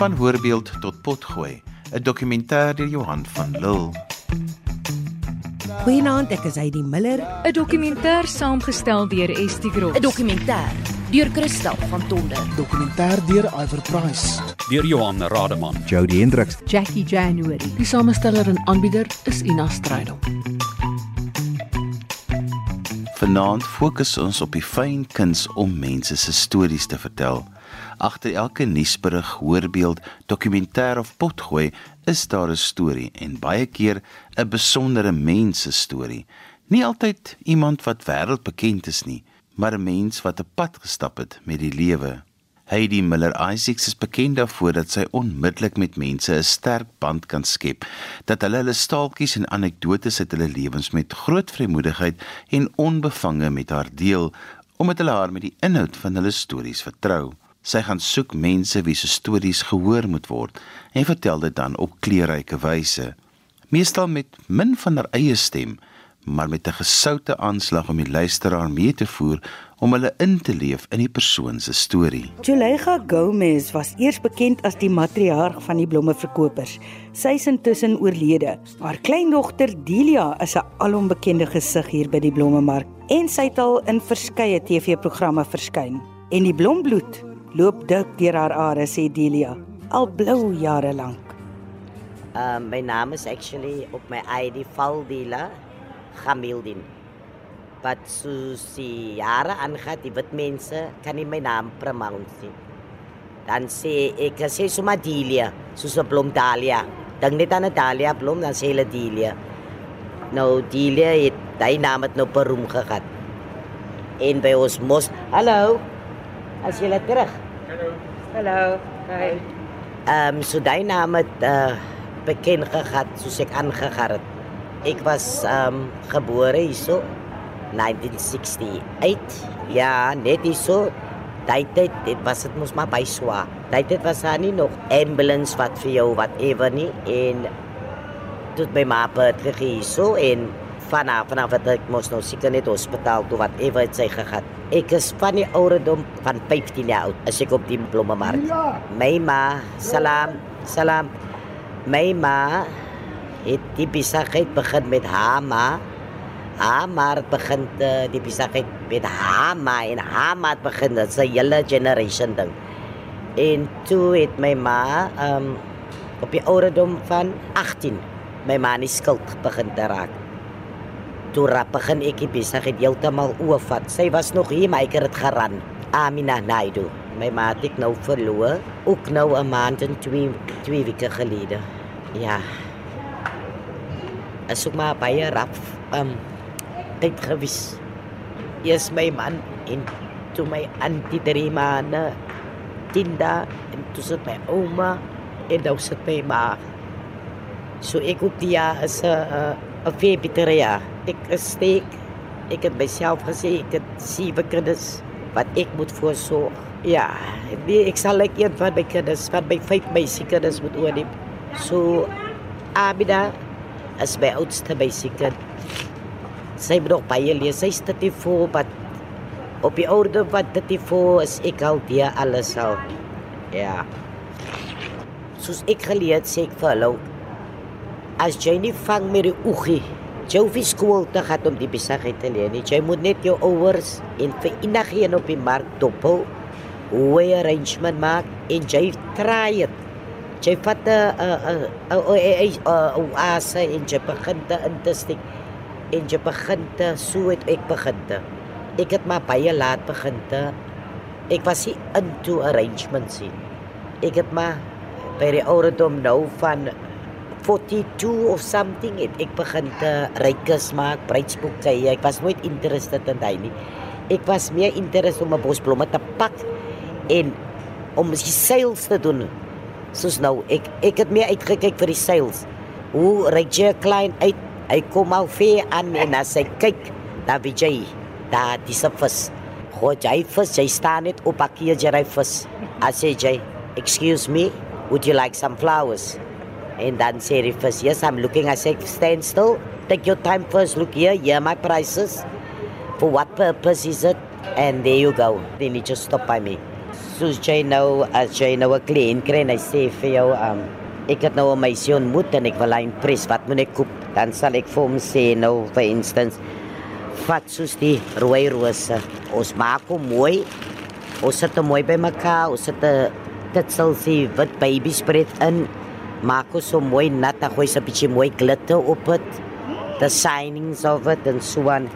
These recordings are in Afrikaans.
Van voorbeeld tot potgooi, 'n dokumentêr deur Johan van Lille. Goeienaand, ek is Heidi Miller. 'n Dokumentêr saamgestel deur Estie Groot. 'n Dokumentêr deur Christel van Tonder. Dokumentêr deur Iver Price. deur Johan Rademan. Jody Hendriks. Jackie January. Die samesteller en aanbieder is Ina Strydom. Vanaand fokus ons op die fyn kuns om mense se stories te vertel. Agter elke nuusberig, hoorbeeld, dokumentêr of potgooi is daar 'n storie en baie keer 'n besondere mens se storie. Nie altyd iemand wat wêreldbekend is nie, maar 'n mens wat 'n pad gestap het met die lewe. Heidi Miller Isaacs is bekend daarvoor dat sy onmiddellik met mense 'n sterk band kan skep, dat hulle hulle staaltjies en anekdotes uit hulle lewens met groot vrymoedigheid en onbevange met haar deel, omdat hulle haar met die inhoud van hulle stories vertrou. Sy gaan soek mense wie se stories gehoor moet word en vertel dit dan op kleurryke wyse, meestal met min van haar eie stem, maar met 'n gesoute aanslag om die luisteraar mee te voer om hulle in te leef in die persoon se storie. Julega Gomez was eers bekend as die matriarg van die blommeverkopers. Sy is intussen oorlede. Haar kleindogter Delia is 'n alombekende gesig hier by die blommemark en sy het al in verskeie TV-programme verskyn. En die blombloed loop dik deur haar are sê Delia, al blou jare lank. Uh, my naam is actually op my ID Valdila Gamildin. Wat soos die jare aangaan, die wit mense kan nie my naam pronounce nie. Dan sê ek sê sommer Delia, soos 'n blom Dalia. Dink net aan 'n Dalia blom, dan sê hulle Delia. Nou Delia het daai naam het nou beroem gehad. En by ons mos, hallo. As jy terug. Hallo. Hallo. Hi. Ehm um, so daai naam het uh, bekend gehad soos ek aangegaan het. Ek was ehm um, gebore hierso 1968. Ja, net hierso. Daai tyd, dit was dit mos maar by Swa. Daai tyd was daar nie nog ambulance wat vir jou whatever nie en tot by my pa terug hierso en vanaf vanaf wat ek mos nou seker net hospitaal toe whatever het sy gehad. Ek is van die ouderdom van 15 jaar oud as ek op die blommemark. My ma, salam, salam. My ma het die besigheid begin met haar ma. Haar ma het begin te, die besigheid met haar ma en haar ma het begin dit se hele generation ding. En toe het my ma um op die ouderdom van 18 my ma nie skuld begin te raak. Toe rap begin ek die besigheid heeltemal oorvat. Sy was nog hier, maar ek het dit geran. Amina Naidu. My ma het ek nou verloor, ook nou 'n maand en twee twee weke gelede. Ja. As ek maar baie rap um tyd gewis. Eers my man en toe my antie drie maande Tinda en toe sit my ouma en nou sit my ma. So ek op die jaar is 'n 'n 'n veebitteria. Ek is steek. Ek het myself gesê ek het sewe kinders wat ek moet voorsorg. Ja, nee, ek sal ek een van my kinders, van my vyf meisiekinders moet oorneem. So Abida is my oudste meisiekind. Sy moet nog baie lees. Sy's 34, wat op die oude wat 34 is ek al die alles al. Ja. Soos ek geleer sê ek vir hulle as jy nie vang met die oogie nie skool te gaan om die besigheid te leer nie. Jy moet net jou ouers en vir enigiemand op die mark dophou hoe arrangement maak en jy try dit. Jy vat 'n 'n 'n as en jy begin te intestik en jy begin te so het ek begin te. Ek het maar baie laat begin te. Ek was nie into arrangements nie. Ek het maar by die ouderdom nou van 42 of something het ek begin te rykes maak, bruidsboeke. Ek was nooit interested in daai nie. Ek was meer interested om 'n bos blomme te pak en om die sales te doen. Soos nou, ek ek het meer uitgekyk vir die sales. Hoe ry jy 'n klein uit? Hy kom al ver aan en as hy kyk, dan weet jy, daar dis 'n vis. Gooi jy vis, jy staan net op keer jy vis. As jy, excuse me, would you like some flowers? And then say the first, yes, I'm looking. I say, stand still. Take your time first. Look here. Here are my prices. For what purpose is it? And there you go. Then he just stopped by me. Soos jy nou as jy nou 'n kliënt kry en hy sê vir jou um ek het nou 'n meisie ontmoet en ek wil haar impres, wat moet ek koop? Dan sal ek vir hom sê nou vir instance vat soos die rooi rose. Ons maak hom mooi. Ons sit hom mooi bymekaar. Ons sit 'n sê wat baby spread in. Maak ons so mooi nat, gooi se 'n bietjie mooi glitter op dit. The signings of it and so on.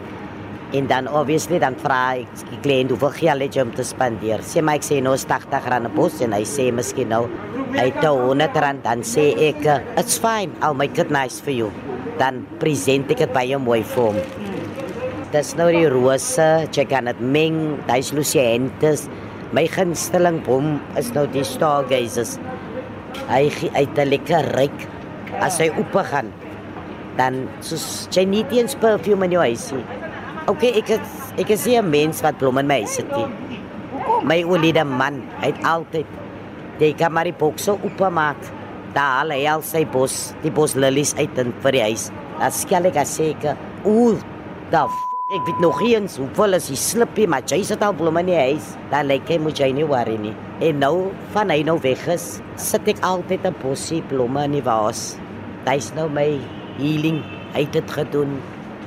En dan obviously dan vra ek die kliënt hoeveel geld het jy om te spandeer. Sê maar ek sê nou is 80 rand 'n bos en hy sê miskien nou hy het 100 rand dan sê ek uh, it's fine, I'll make it nice for you. Dan present ek dit baie mooi vir hom. Dis nou die rose, jy kan dit meng, dis lucientes. My gunsteling bom is nou die stargazers. Hy gee uit 'n lekker ryk as hy oop gaan. Dan soos jy nie eens perfume in jou huis nie. Okay, ek het, ek is nie 'n mens wat blomme in my huis het nie. My oulede man, hy het altyd die kamari bokse oopmaak. Daar haal hy al sy bos, die bos lilies uit in vir die huis. Dan skel ek as seker, ooh, da ek weet nog eens hoeveel is die slippie, maar jy sit al blomme in die huis. Dan lyk hy moet jy nie worry nie. En nou van hy nou weg is, sit ek altyd 'n bosie blomme in die vaas. Dis nou my healing. Hy het dit gedoen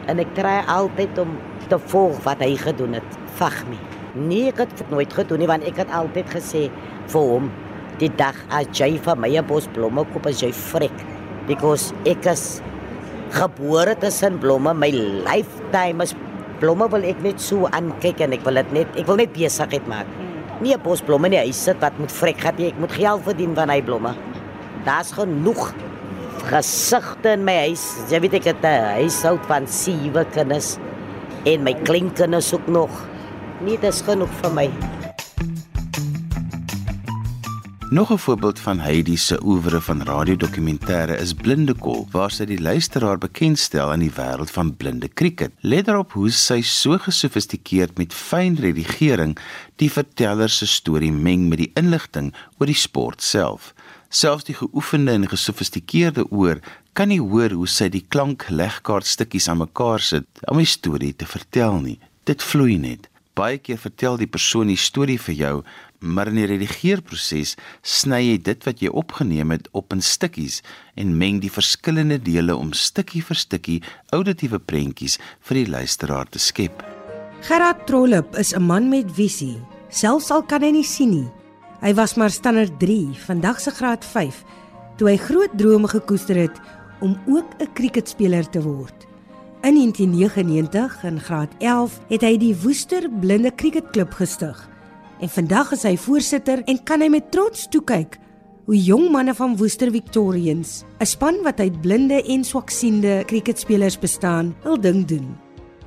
en ek try altyd om te volg wat hy gedoen het. Vag my. Nee, ek het dit nooit gedoen nie want ek het altyd gesê vir hom die dag as jy vir my 'n bos blomme koop as jy frek because ek is gebore tussen blomme my lifetime is blomme wil ek net so aankyk en ek wil dit net ek wil net besigheid maak. Nie 'n bos blomme nie, hy sit wat moet vrek gehad nie. Ek moet geld verdien van hy blomme. Daar's genoeg gesigte in my huis. Jy weet ek het 'n huishoud van sewe kinders en my kleinkinders ook nog. Nee, dis genoeg vir my. Nog 'n voorbeeld van Heidi se oeuvre van radiodokumentêre is Blindekol, waar sy die luisteraar bekendstel aan die wêreld van blinde krieket. Let daarop hoe sy so gesofistikeerd met fyn redigering die verteller se storie meng met die inligting oor die sport self. Selfs die geoefende en gesofistikeerde oor kan nie hoor hoe sy die klanklegkaartstukkies aan mekaar sit om die storie te vertel nie. Dit vloei net. Baie keer vertel die persoon die storie vir jou, maar in die redigeerproses sny jy dit wat jy opgeneem het op in stukkies en meng die verskillende dele om stukkie vir stukkie auditiewe prentjies vir die luisteraar te skep. Gerard Trollip is 'n man met visie, selfs al kan hy nie sien nie. Hy was maar standaard 3, vandag se graad 5, toe hy groot drome gekoester het om ook 'n kriketspeler te word. In 1999 in graad 11 het hy die Woester Blinde Kriketklub gestig. En vandag is hy voorsitter en kan hy met trots toe kyk hoe jong manne van Woester Victorians, 'n span wat uit blinde en swaksiende kriketspelers bestaan, hul ding doen.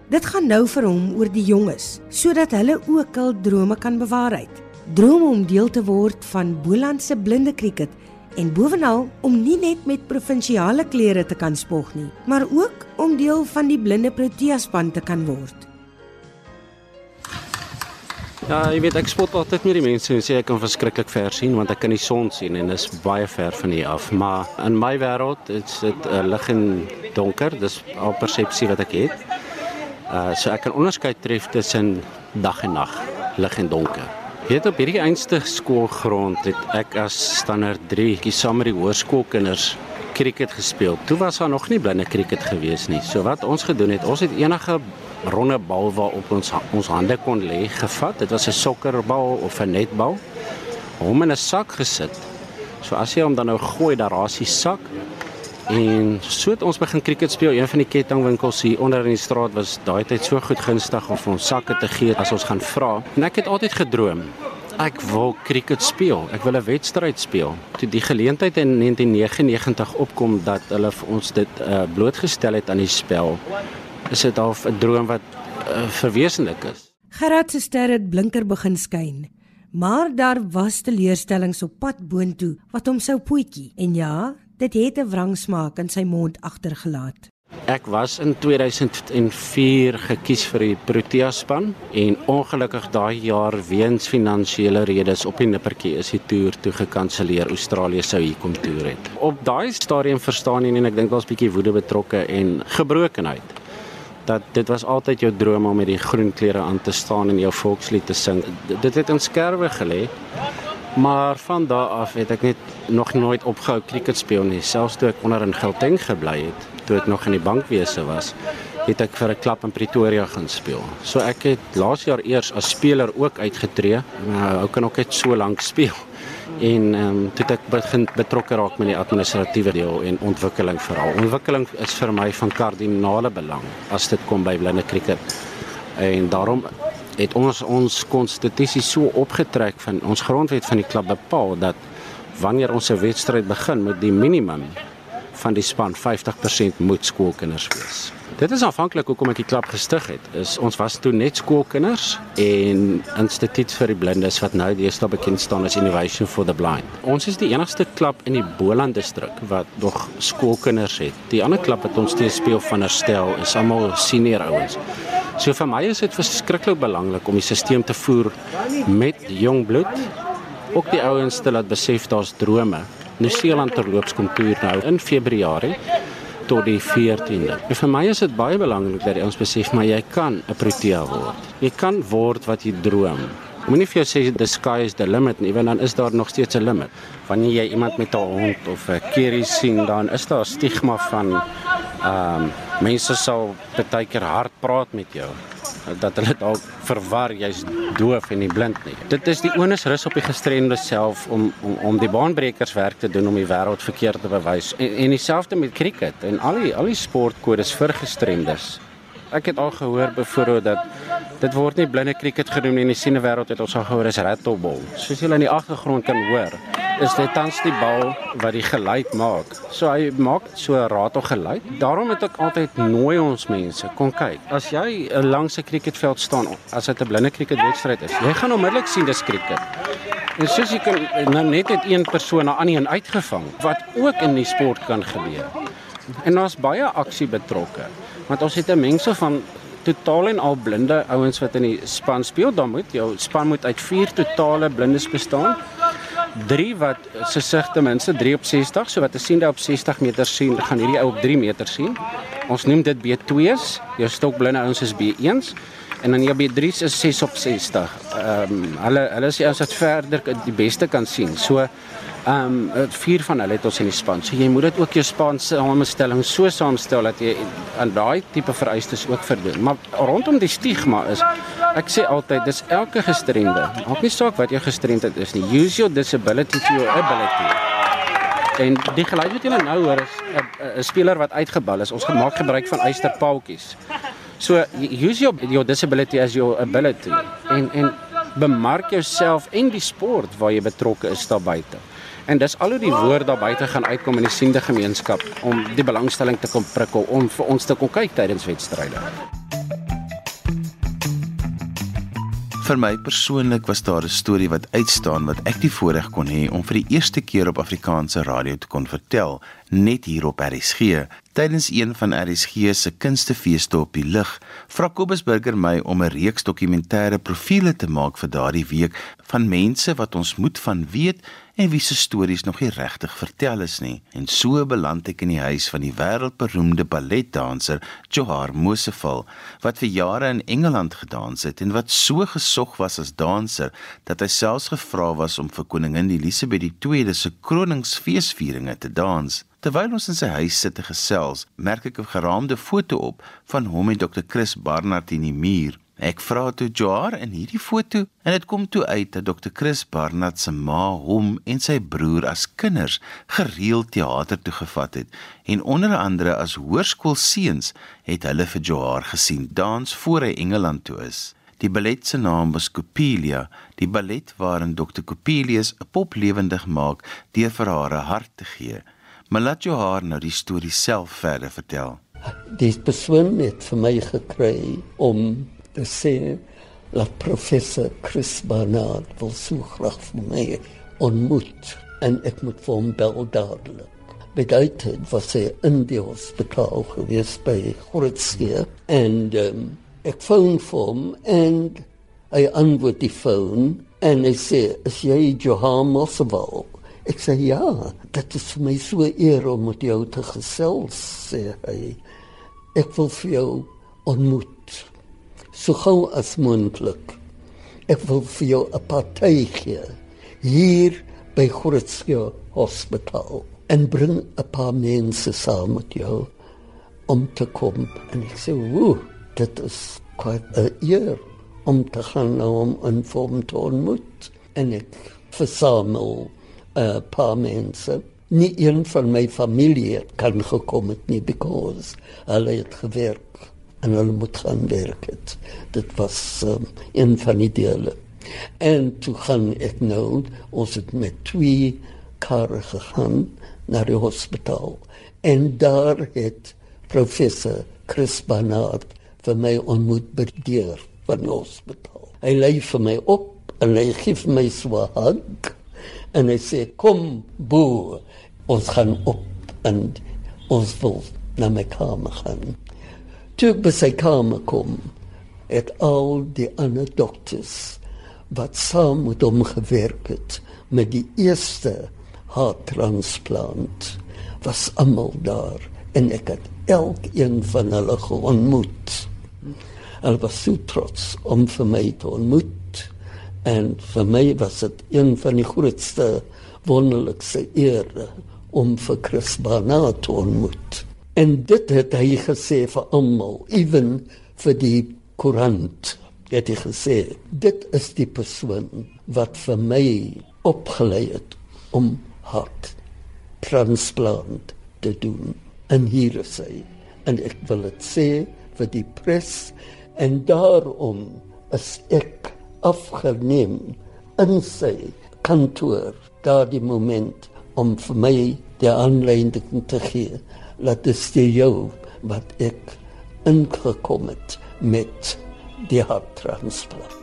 Dit gaan nou vir hom oor die jonges, sodat hulle ook hul drome kan bewaarheid. Drome om deel te word van Boland se blinde kriket en bovenal om nie net met provinsiale klere te kan spog nie, maar ook om deel van die blinde Protea span te kan word. Ja, jy weet ek spot altyd met die mense en sê ek kan verskriklik ver sien want ek kan die son sien en dit is baie ver van hier af, maar in my wêreld is dit uh, lig en donker, dis al persepsie wat ek het. Uh so ek kan onderskeid tref tussen dag en nag, lig en donker. Weet op hierdie einste skoolgrond het ek as standaard 3 saam met die hoërskoolkinders krieket gespeel. Toe was daar nog nie blinde krieket gewees nie. So wat ons gedoen het, ons het enige ronde bal waarop ons ons hande kon lê gevat. Dit was 'n sokkerbal of 'n netbal. Hom in 'n sak gesit. So as jy hom dan nou gooi, daar raas die sak. En so het ons begin krieket speel. Een van die kettingwinkels hier onder in die straat was daai tyd so goed gunstig om ons sakke te gee as ons gaan vra. En ek het altyd gedroom ek wil krieket speel. Ek wil 'n wedstryd speel. Toe die geleentheid in 1999 opkom dat hulle vir ons dit uh, blootgestel het aan die spel, is dit half 'n droom wat uh, verwesenlik is. Gerard se ster het blinker begin skyn. Maar daar was teleurstellings op pad boontoe wat hom sou poetjie. En ja, dit het 'n wrangsmaak in sy mond agtergelaat. Ek was in 2004 gekies vir die Protea span en ongelukkig daai jaar weens finansiële redes op die nippertjie is die toer toe gekanselleer. Australië sou hier kom toer het. Op daai stadium verstaan jy en ek dink daar's 'n bietjie woede betrokke en gebrokenheid dat dit was altyd jou droom om met die groen klere aan te staan en jou volkslied te sing. Dit het in skerwe gelê. Maar van daar af het ek net nog nooit opgehou cricket speel nie, selfs toe ek onder in Gauteng gebly het, toe ek nog in die bankwese was het ek vir 'n klub in Pretoria gaan speel. So ek het laas jaar eers as speler ook uitgetree. Nou, ou kan ook net so lank speel. En ehm um, toe ek begin betrokke raak met die administratiewe deel en ontwikkeling veral. Ontwikkeling is vir my van kardinale belang as dit kom by blinde cricket. En daarom het ons ons konstitusie so opgetrek van ons grondwet van die klub bepaal dat wanneer ons 'n wedstryd begin met die minimum van die span 50% moet skoolkinders wees. Dit is aanvanklik hoekom ek die klub gestig het. Is ons was toe net skoolkinders en Instituut vir die Blindes wat nou deesdae bekend staan as Innovation for the Blind. Ons is die enigste klub in die Boland distrik wat nog skoolkinders het. Die ander klub wat ons steeds speel van herstel is almal senior ouens. So vir my is dit verskriklik belangrik om die stelsel te voer met jong bloed ook die ouens te laat besef daar's drome. Nieu-Seeland terloops kom toer nou in Februarie tot die 14de. En vir my is dit baie belangrik dat ons besef maar jy kan 'n Protea word. Jy kan word wat jy droom. Moenie vir jou sê the sky is the limit nie, want dan is daar nog steeds 'n limit. Wanneer jy iemand met 'n hond of 'n kerry sien, dan is daar stigma van ehm um, mense sal baie keer hard praat met jou dat hulle dalk verwar jy's doof en nie blind nie. Dit is die onus rus op die gestremde self om om om die baanbrekers werk te doen om die wêreld verkeerd te bewys. En en dieselfde met cricket en al die al die sportkodes vir gestremdes. Ek het al gehoor byvoorbeeld dat dit word nie blinde cricket genoem nie in die siene wêreld het ons al gehoor is rattleball. Soos julle in die agtergrond kan hoor, is dit tans die bal wat die geluid maak. So hy maak so 'n ratel geluid. Daarom het ek altyd nooi ons mense kom kyk. As jy langs 'n cricketveld staan, as dit 'n blinde cricketwedstryd is, jy gaan onmiddellik sien dis cricket. En soos jy kan nou net het een persoon na ander een uitgevang wat ook in die sport kan gebeur. En daar's baie aksie betrokke. Want ons het 'n mengsel van totaal en al blinde ouens wat in die span speel. Dan moet jou span moet uit 4 totale blindes bestaan. 3 wat se sig ten minste 3 op 60, so wat 'n siende op 60 meter sien, gaan hierdie ou op 3 meter sien. Ons noem dit B2's. Jou stokblinde ouens is B1's en dan jou B3's is 6 op 60. Ehm um, hulle hulle is die ouens wat verder die beste kan sien. So Ehm um, vier van hulle het ons in die span. So jy moet dit ook jou span se samestelling so saamstel dat jy aan daai tipe vereistes ook voldoen. Maar rondom die stigma is ek sê altyd dis elke gestremde. Maak nie saak wat jou gestremdheid is nie. Use your disability to your ability. En die geluid wat julle nou hoor is 'n 'n speler wat uitgebal is. Ons gemaak gebruik van eysterpaaltjies. So use your your disability as your ability en en bemark jouself en die sport waar jy betrokke is daar buite. En dis al hoe die woord daar buite gaan uitkom in die siende gemeenskap om die belangstelling te kom prikkel om vir ons te kom kyk tydens wedstryde. Vir my persoonlik was daar 'n storie wat uitstaan wat ek die voorreg kon hê om vir die eerste keer op Afrikaanse radio te kon vertel, net hier op RSG. Tydens een van RSG se kunstefeeste op die lig, vra Kobus Burger my om 'n reeks dokumentêre profile te maak vir daardie week van mense wat ons moet van weet en wie se stories nog nie regtig vertel is nie. En so beland ek in die huis van die wêreldberoemde balletdanser Johar Moseval wat vir jare in Engeland gedans het en wat so gesog was as danser dat hy selfs gevra was om vir koningin Elisabeth II se kroningsfeesvieringe te dans. Terwyl ons in sy huis sit te gesels, merk ek 'n geraamde foto op van hom en Dr. Chris Barnard in die muur. Ek vra toe Joar in hierdie foto en dit kom toe uit dat Dr. Chris Barnard se ma hom en sy broer as kinders gereeld teater toe gevat het en onder andere as hoërskoolseuns het hulle vir Joar gesien dans voor hy Engeland toe is. Die ballet se naam was Coppelia, die ballet waarin Dr. Coppelius 'n pop lewendig maak deur vir haar 'n hart te gee. Maar laat Johar nou die storie self verder vertel. Die persoon het vir my gekry om te sê dat professor Chris Barnard wil so graag vir my ontmoet en ek moet vir hom bel dadelik. Tyd was hy in die hospitaal gewees by Grootskee en um, ek foon vir hom en hy antwoord die foon en hy sê is jy Johan Moswell Ek sê ja, dit is vir my so eer om met jou te gesels, sê hy. Ek wil vir jou ontmoet. So gou as moontlik. Ek wil vir jou 'n party gee hier by Grootskie Hospitaal en bring 'n paar mense saam met jou om te kom en ek sê, "Ooh, dit is quite a eer om te gaan nou om in vorm te ontmoet." En ek versamel 'n paar mense. Nie een van my familie kan gekom het nie because hulle het gewerk en hulle moet gaan werk het. Dit was um, een van die dele. En toe gaan ek nou, ons het met twee karre gegaan na die hospitaal. En daar het professor Chris Barnard vir my ontmoet by die deur van die hospitaal. Hy lei vir my op en hy gee my so 'n hug en hy sê kom bo ons gaan op en ons wil na my kamer gaan. Toe ek by sy kamer kom, het al die ander dokters wat saam met hom gewerk het met die eerste harttransplant was almal daar en ek het elkeen van hulle ontmoet. Hulle was so trots om vir my te ontmoet en vir my was dit een van die grootste wonderlikste ere om vir Chris Barnard te ontmoet. En dit het hy gesê vir almal, ewen vir die koerant. Het hy gesê, dit is die persoon wat vir my opgelei het om hart transplant te doen. En hier is hy. En ek wil dit sê vir die pres en daarom is ek afgeneem in sy kantoor daardie moment om vir my die aanleiding te gee laat dit steek jou wat ek ingekom het met die harttransplant.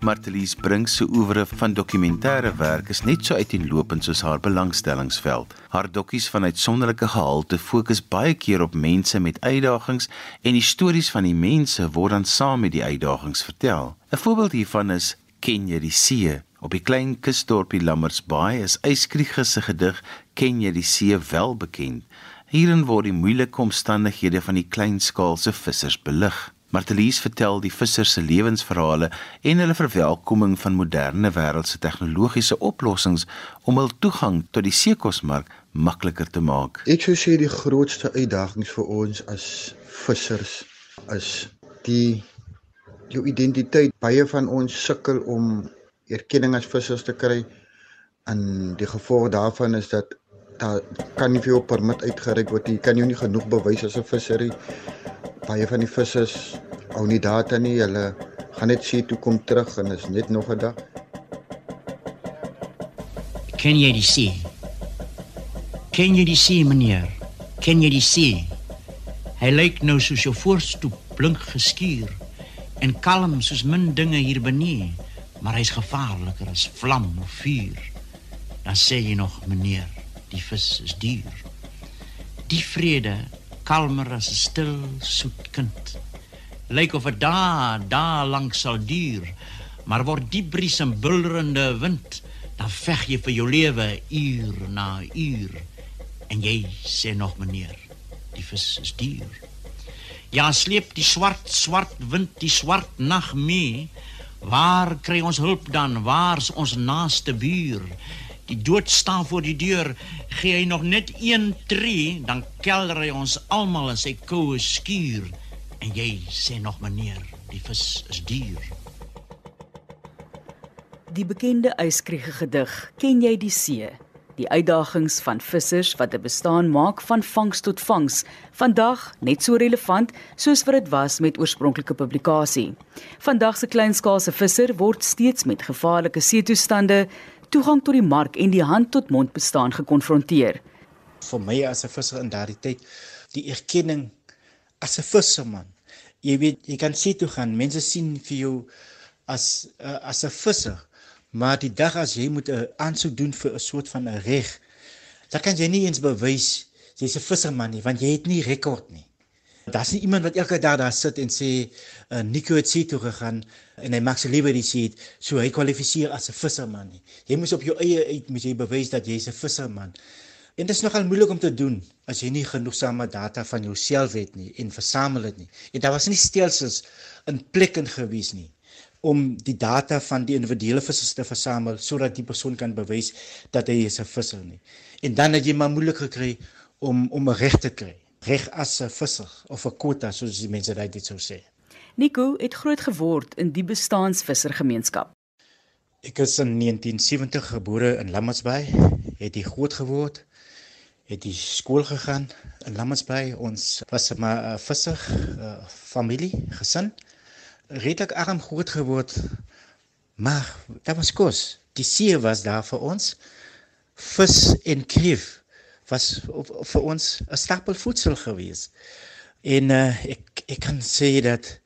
Martelies bring se oeuvre van dokumentêre werk is net so uiteenlopend soos haar belangstellingsveld. Haar dokkies van uitsonderlike gehalte fokus baie keer op mense met uitdagings en die stories van die mense word dan saam met die uitdagings vertel. 'n Voorbeeld hiervan is Ken jy die see? Op die klein kusdorpie Lammersbaai is Eyskriege se gedig Ken jy die see wel bekend. Hierin word die moeilike omstandighede van die kleinskaalse vissers belig. Martelies vertel die vissers se lewensverhale en hulle verwelkoming van moderne wêreldse tegnologiese oplossings om hul toegang tot die seekosmark makliker te maak. Ek sou sê die grootste uitdagings vir ons as vissers is die jou identiteit. Baie van ons sukkel om erkenning as vissers te kry en die gevolg daarvan is dat daar kan nie jou permit uitgereik word. Jy kan jou nie genoeg bewys as 'n visser nie baie van die vissers hou nie data nie. Hulle gaan net sê toe kom terug en is net nog 'n dag. Ken jy die see? Ken jy die see, meneer? Ken jy die see? Hy lyk nou soos jou voorstoep blink geskuur en kalm soos min dinge hier benee, maar hy's gevaarliker as vlam of vuur. Dan sê jy nog, meneer, die vis is duur. Die vrede kalmer as 'n stil soet kind. Lyk of dit daar daar lank sal duur, maar word die bries en bulderende wind, dan veg jy vir jou lewe uur na uur. En jy sê nog meneer, die vis is duur. Ja, sleep die swart swart wind die swart nag mee. Waar kry ons hulp dan? Waar's ons naaste buur? Die dood staan voor die deur. Gee hy nog net een tree, dan kelder hy ons almal in sy koue skuur. En jy sê nog meneer, die vis is duur. Die bekende yskriege gedig, ken jy die see? Die uitdagings van vissers wat 'n bestaan maak van vangs tot vangs, vandag net so relevant soos wat dit was met oorspronklike publikasie. Vandag se kleinskaalse visser word steeds met gevaarlike seetoestande, toegang tot die mark en die hand-tot-mond bestaan gekonfronteer. Vir my as 'n visser in daardie tyd, die erkenning as 'n visserman. Jy weet, jy kan sien toe gaan, mense sien vir jou as uh, as 'n visser, maar die dag as jy moet 'n aansoek doen vir 'n soort van 'n reg, dan kan jy nie eens bewys jy's 'n visserman nie, want jy het nie rekord nie. Daar's nie iemand wat elke dag daar sit en sê uh, Nico het see toe gegaan en hy maak sy lewe die see, so hy kwalifiseer as 'n visserman nie. Jy moet op jou eie uit moet jy bewys dat jy's 'n visserman. En dit is nogal moeilik om te doen as jy nie genoegsame data van jouself het nie en versamel dit nie. En daar was nie stelsels in plek in gewees nie om die data van die individuele vissers te versamel sodat die persoon kan bewys dat hy is 'n visser nie. En dan het jy maar moeilik gekry om om 'n reg te kry. Reg as 'n visser of 'n quota soos die mense dit sou sê. Nico het groot geword in die bestaansvissergemeenskap. Ek is in 1970 gebore in Lammasbaai, het hier groot geword, het die skool gegaan in Lammasbaai. Ons was 'n visser uh, familie, gesin redelik arm groot geword. Maar dit was kos. Die see was daar vir ons. Vis en kreef was vir ons 'n stapel voedsel gewees. En uh, ek ek kan sê dat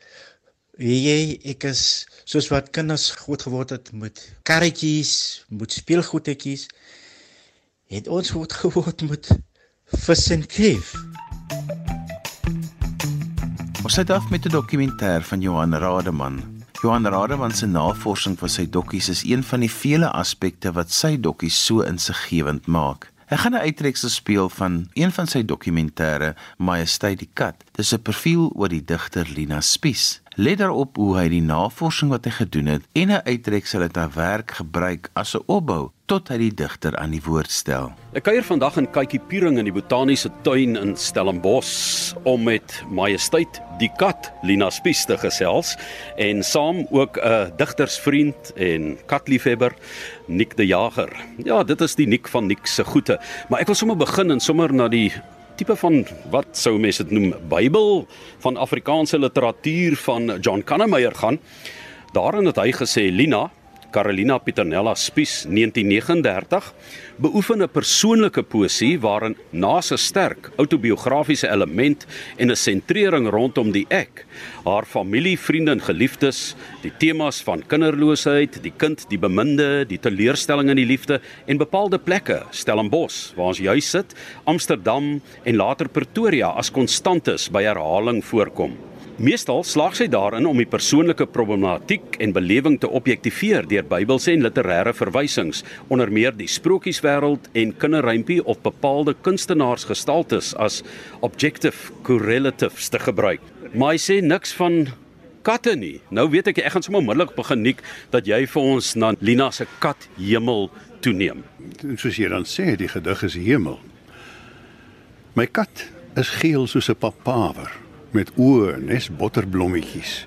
jy ek is soos wat kinders groot geword het met karretjies, met speelgoedetjies, het ons groot geword met vis en kreef. Ons het af met 'n dokumentêr van Johan Rademan. Johan Rademan se navorsing van sy dokkies is een van die vele aspekte wat sy dokkies so insiggewend maak. Ek gaan 'n uittreksel speel van een van sy dokumentêre, Majesteit die kat. Dis 'n profiel oor die digter Lina Spies. Let daarop hoe hy die navorsing wat hy gedoen het en 'n uittreksel uit haar werk gebruik as 'n opbou tot hy die digter aan die woord stel. Ek kuier vandag in Kykie Piering in die botaniese tuin in Stellenbosch om met Majesteit die kat Lina Spies te gesels en saam ook 'n digtersvriend en katliefhebber Nik de Jager. Ja, dit is die Nik van Nik se goeie, maar ek wil sommer begin en sommer na die tipe van wat sou mense dit noem Bybel van Afrikaanse literatuur van John Kannemeyer gaan. Daarin het hy gesê Lina Carolina Pieternella Spies 1939 beoefen 'n persoonlike poesie waarin na 'n sterk autobiografiese element en 'n sentrering rondom die ek, haar familie, vriende en geliefdes, die temas van kinderloosheid, die kind, die beminde, die teleurstelling in die liefde en bepaalde plekke, Stellenbosch waar ons juis sit, Amsterdam en later Pretoria as konstantes by herhaling voorkom. Meestal slaag sy daarin om die persoonlike problematiek en belewing te objektiveer deur Bybelse en literêre verwysings, onder meer die sprokieswêreld en kinderrympie of bepaalde kunstenaarsgestaltes as objective correlatives te gebruik. Maar hy sê niks van katte nie. Nou weet ek ek gaan sommer onmiddellik begin nik dat jy vir ons na Lina se kat hemel toeneem. Soos jy dan sê, die gedig is hemel. My kat is geel soos 'n papawer met oë nes botterblommetjies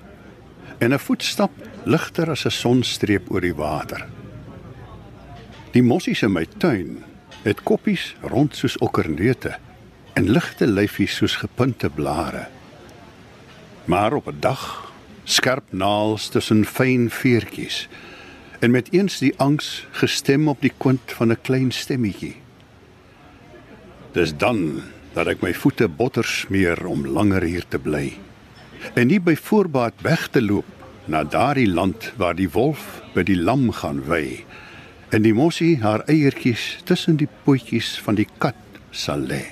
en 'n voetstap ligter as 'n sonstreep oor die water. Die mossies in my tuin het koppies rond soos okkerneute en ligte lyfies soos gepunte blare. Maar op 'n dag skerp naels tussen fyn veertjies en met eens die angs gestem op die kwint van 'n klein stemmetjie. Dis dan dat ek my voete botter smeer om langer hier te bly. En nie by voorbaat weg te loop na daardie land waar die wolf by die lam gaan wy en die mossie haar eiertjies tussen die potjies van die kat sal lê.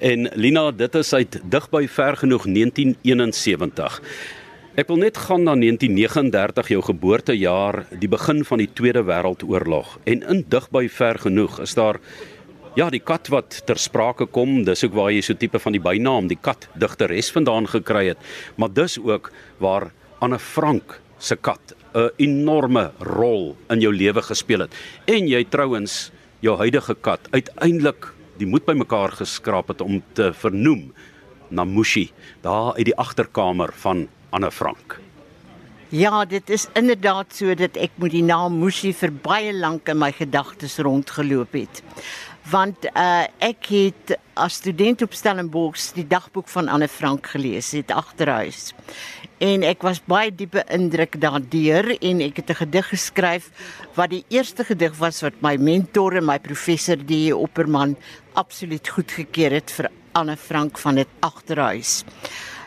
En Lina, dit is uit digby ver genoeg 1971. Ek wil net gaan na 1939 jou geboortejaar, die begin van die Tweede Wêreldoorlog. En in digby ver genoeg is daar Ja, die kat wat ter sprake kom, dis ook waar jy so tipe van die bynaam die kat digteres vandaan gekry het, maar dis ook waar Anne Frank se kat 'n enorme rol in jou lewe gespeel het. En jy trouens jou huidige kat uiteindelik die moed bymekaar geskraap het om te vernoem na Mushi, daar uit die agterkamer van Anne Frank. Ja, dit is inderdaad so dat ek moet die naam Mushi vir baie lank in my gedagtes rondgeloop het want uh, ek het as student op Stellenbosch die dagboek van Anne Frank gelees het agterhuis. En ek was baie diep beïndruk daardeur en ek het 'n gedig geskryf wat die eerste gedig was wat my mentor en my professor die Opperman absoluut goedgekeur het vir Anne Frank van dit agterhuis.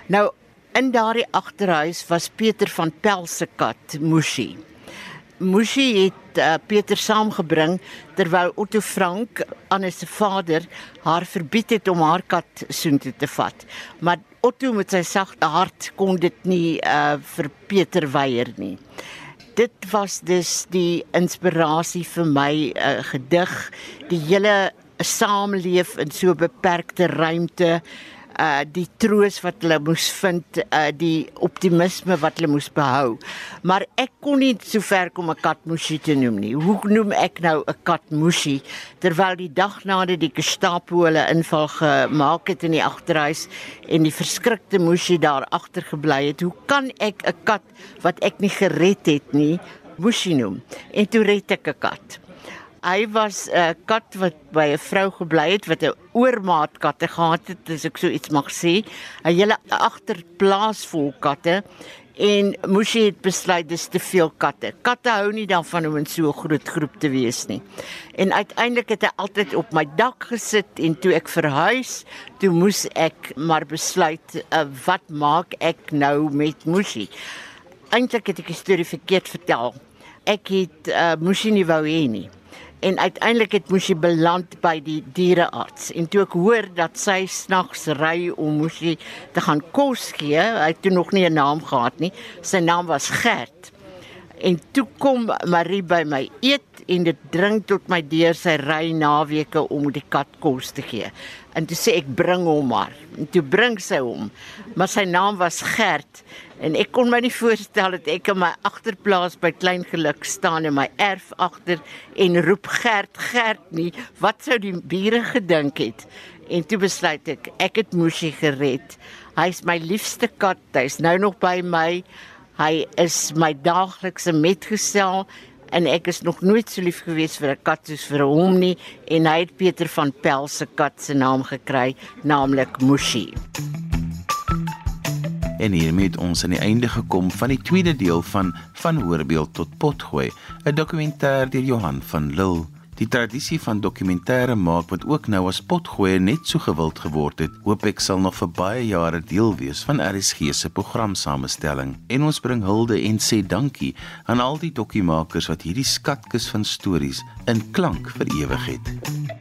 Nou in daardie agterhuis was Pieter van Pelse kat Mushi. Mushi het uh, Pieter saamgebring terwyl Otto Frank aan sy vader haar verbied het om haar kat soontoe te vat. Maar Otto met sy sagte hart kon dit nie uh, vir Pieter weier nie. Dit was dus die inspirasie vir my uh, gedig, die hele saamleef in so beperkte ruimte uh die troos wat hulle moes vind, uh die optimisme wat hulle moes behou. Maar ek kon nie so ver kom 'n kat musie te noem nie. Hoe noem ek nou 'n kat musie terwyl die dag nadat die Gestapo hulle inval gemaak het in die agterhuis en die verskrikte musie daar agter gebly het? Hoe kan ek 'n kat wat ek nie gered het nie, musie noem? En toe red ek 'n kat. Hy was 'n uh, kat wat by 'n vrou gebly het wat 'n oormaat katte gehad het, as ek so iets mag sê. 'n Hele agterplaas vol katte en Mushi het besluit dis te veel katte. Katte hou nie daarvan om in so 'n groot groep te wees nie. En uiteindelik het hy altyd op my dak gesit en toe ek verhuis, toe moes ek maar besluit uh, wat maak ek nou met Mushi? Eintlik het ek die storie verkeerd vertel. Ek het uh, Mushi nie wou hê nie en uiteindelik het Mushi beland by die dierearts en toe ek hoor dat sy snags ry om Mushi te gaan kos gee, hy het toe nog nie 'n naam gehad nie. Sy naam was Gert. En toe kom Marie by my eet en dit dring tot my deur sy ry naweke om die kat kos te gee. En toe sê ek bring hom maar. En toe bring sy hom. Maar sy naam was Gert En ek kon my nie voorstel dat ek in my agterplaas by Klein Geluk staan in my erf agter en roep Gert Gert nie. Wat sou die bure gedink het? En toe besluit ek, ek het Mushi gered. Hy's my liefste kat. Hy's nou nog by my. Hy is my daaglikse metgesel en ek is nog nooit so lief gewees vir 'n kat soos vir hom nie en hy het Pieter van Pel se kat se naam gekry, naamlik Mushi. En hiermee het ons aan die einde gekom van die tweede deel van van Hoorbeeld tot Potgooi, 'n dokumentêr deur Johan van Lille. Die tradisie van dokumentêre maak wat ook nou as Potgooi net so gewild geword het, hoop ek sal nog vir baie jare deel wees van RSG se programsamestelling. En ons bring hulde en sê dankie aan al die dokumentaries wat hierdie skatkis van stories in klank vir ewig het.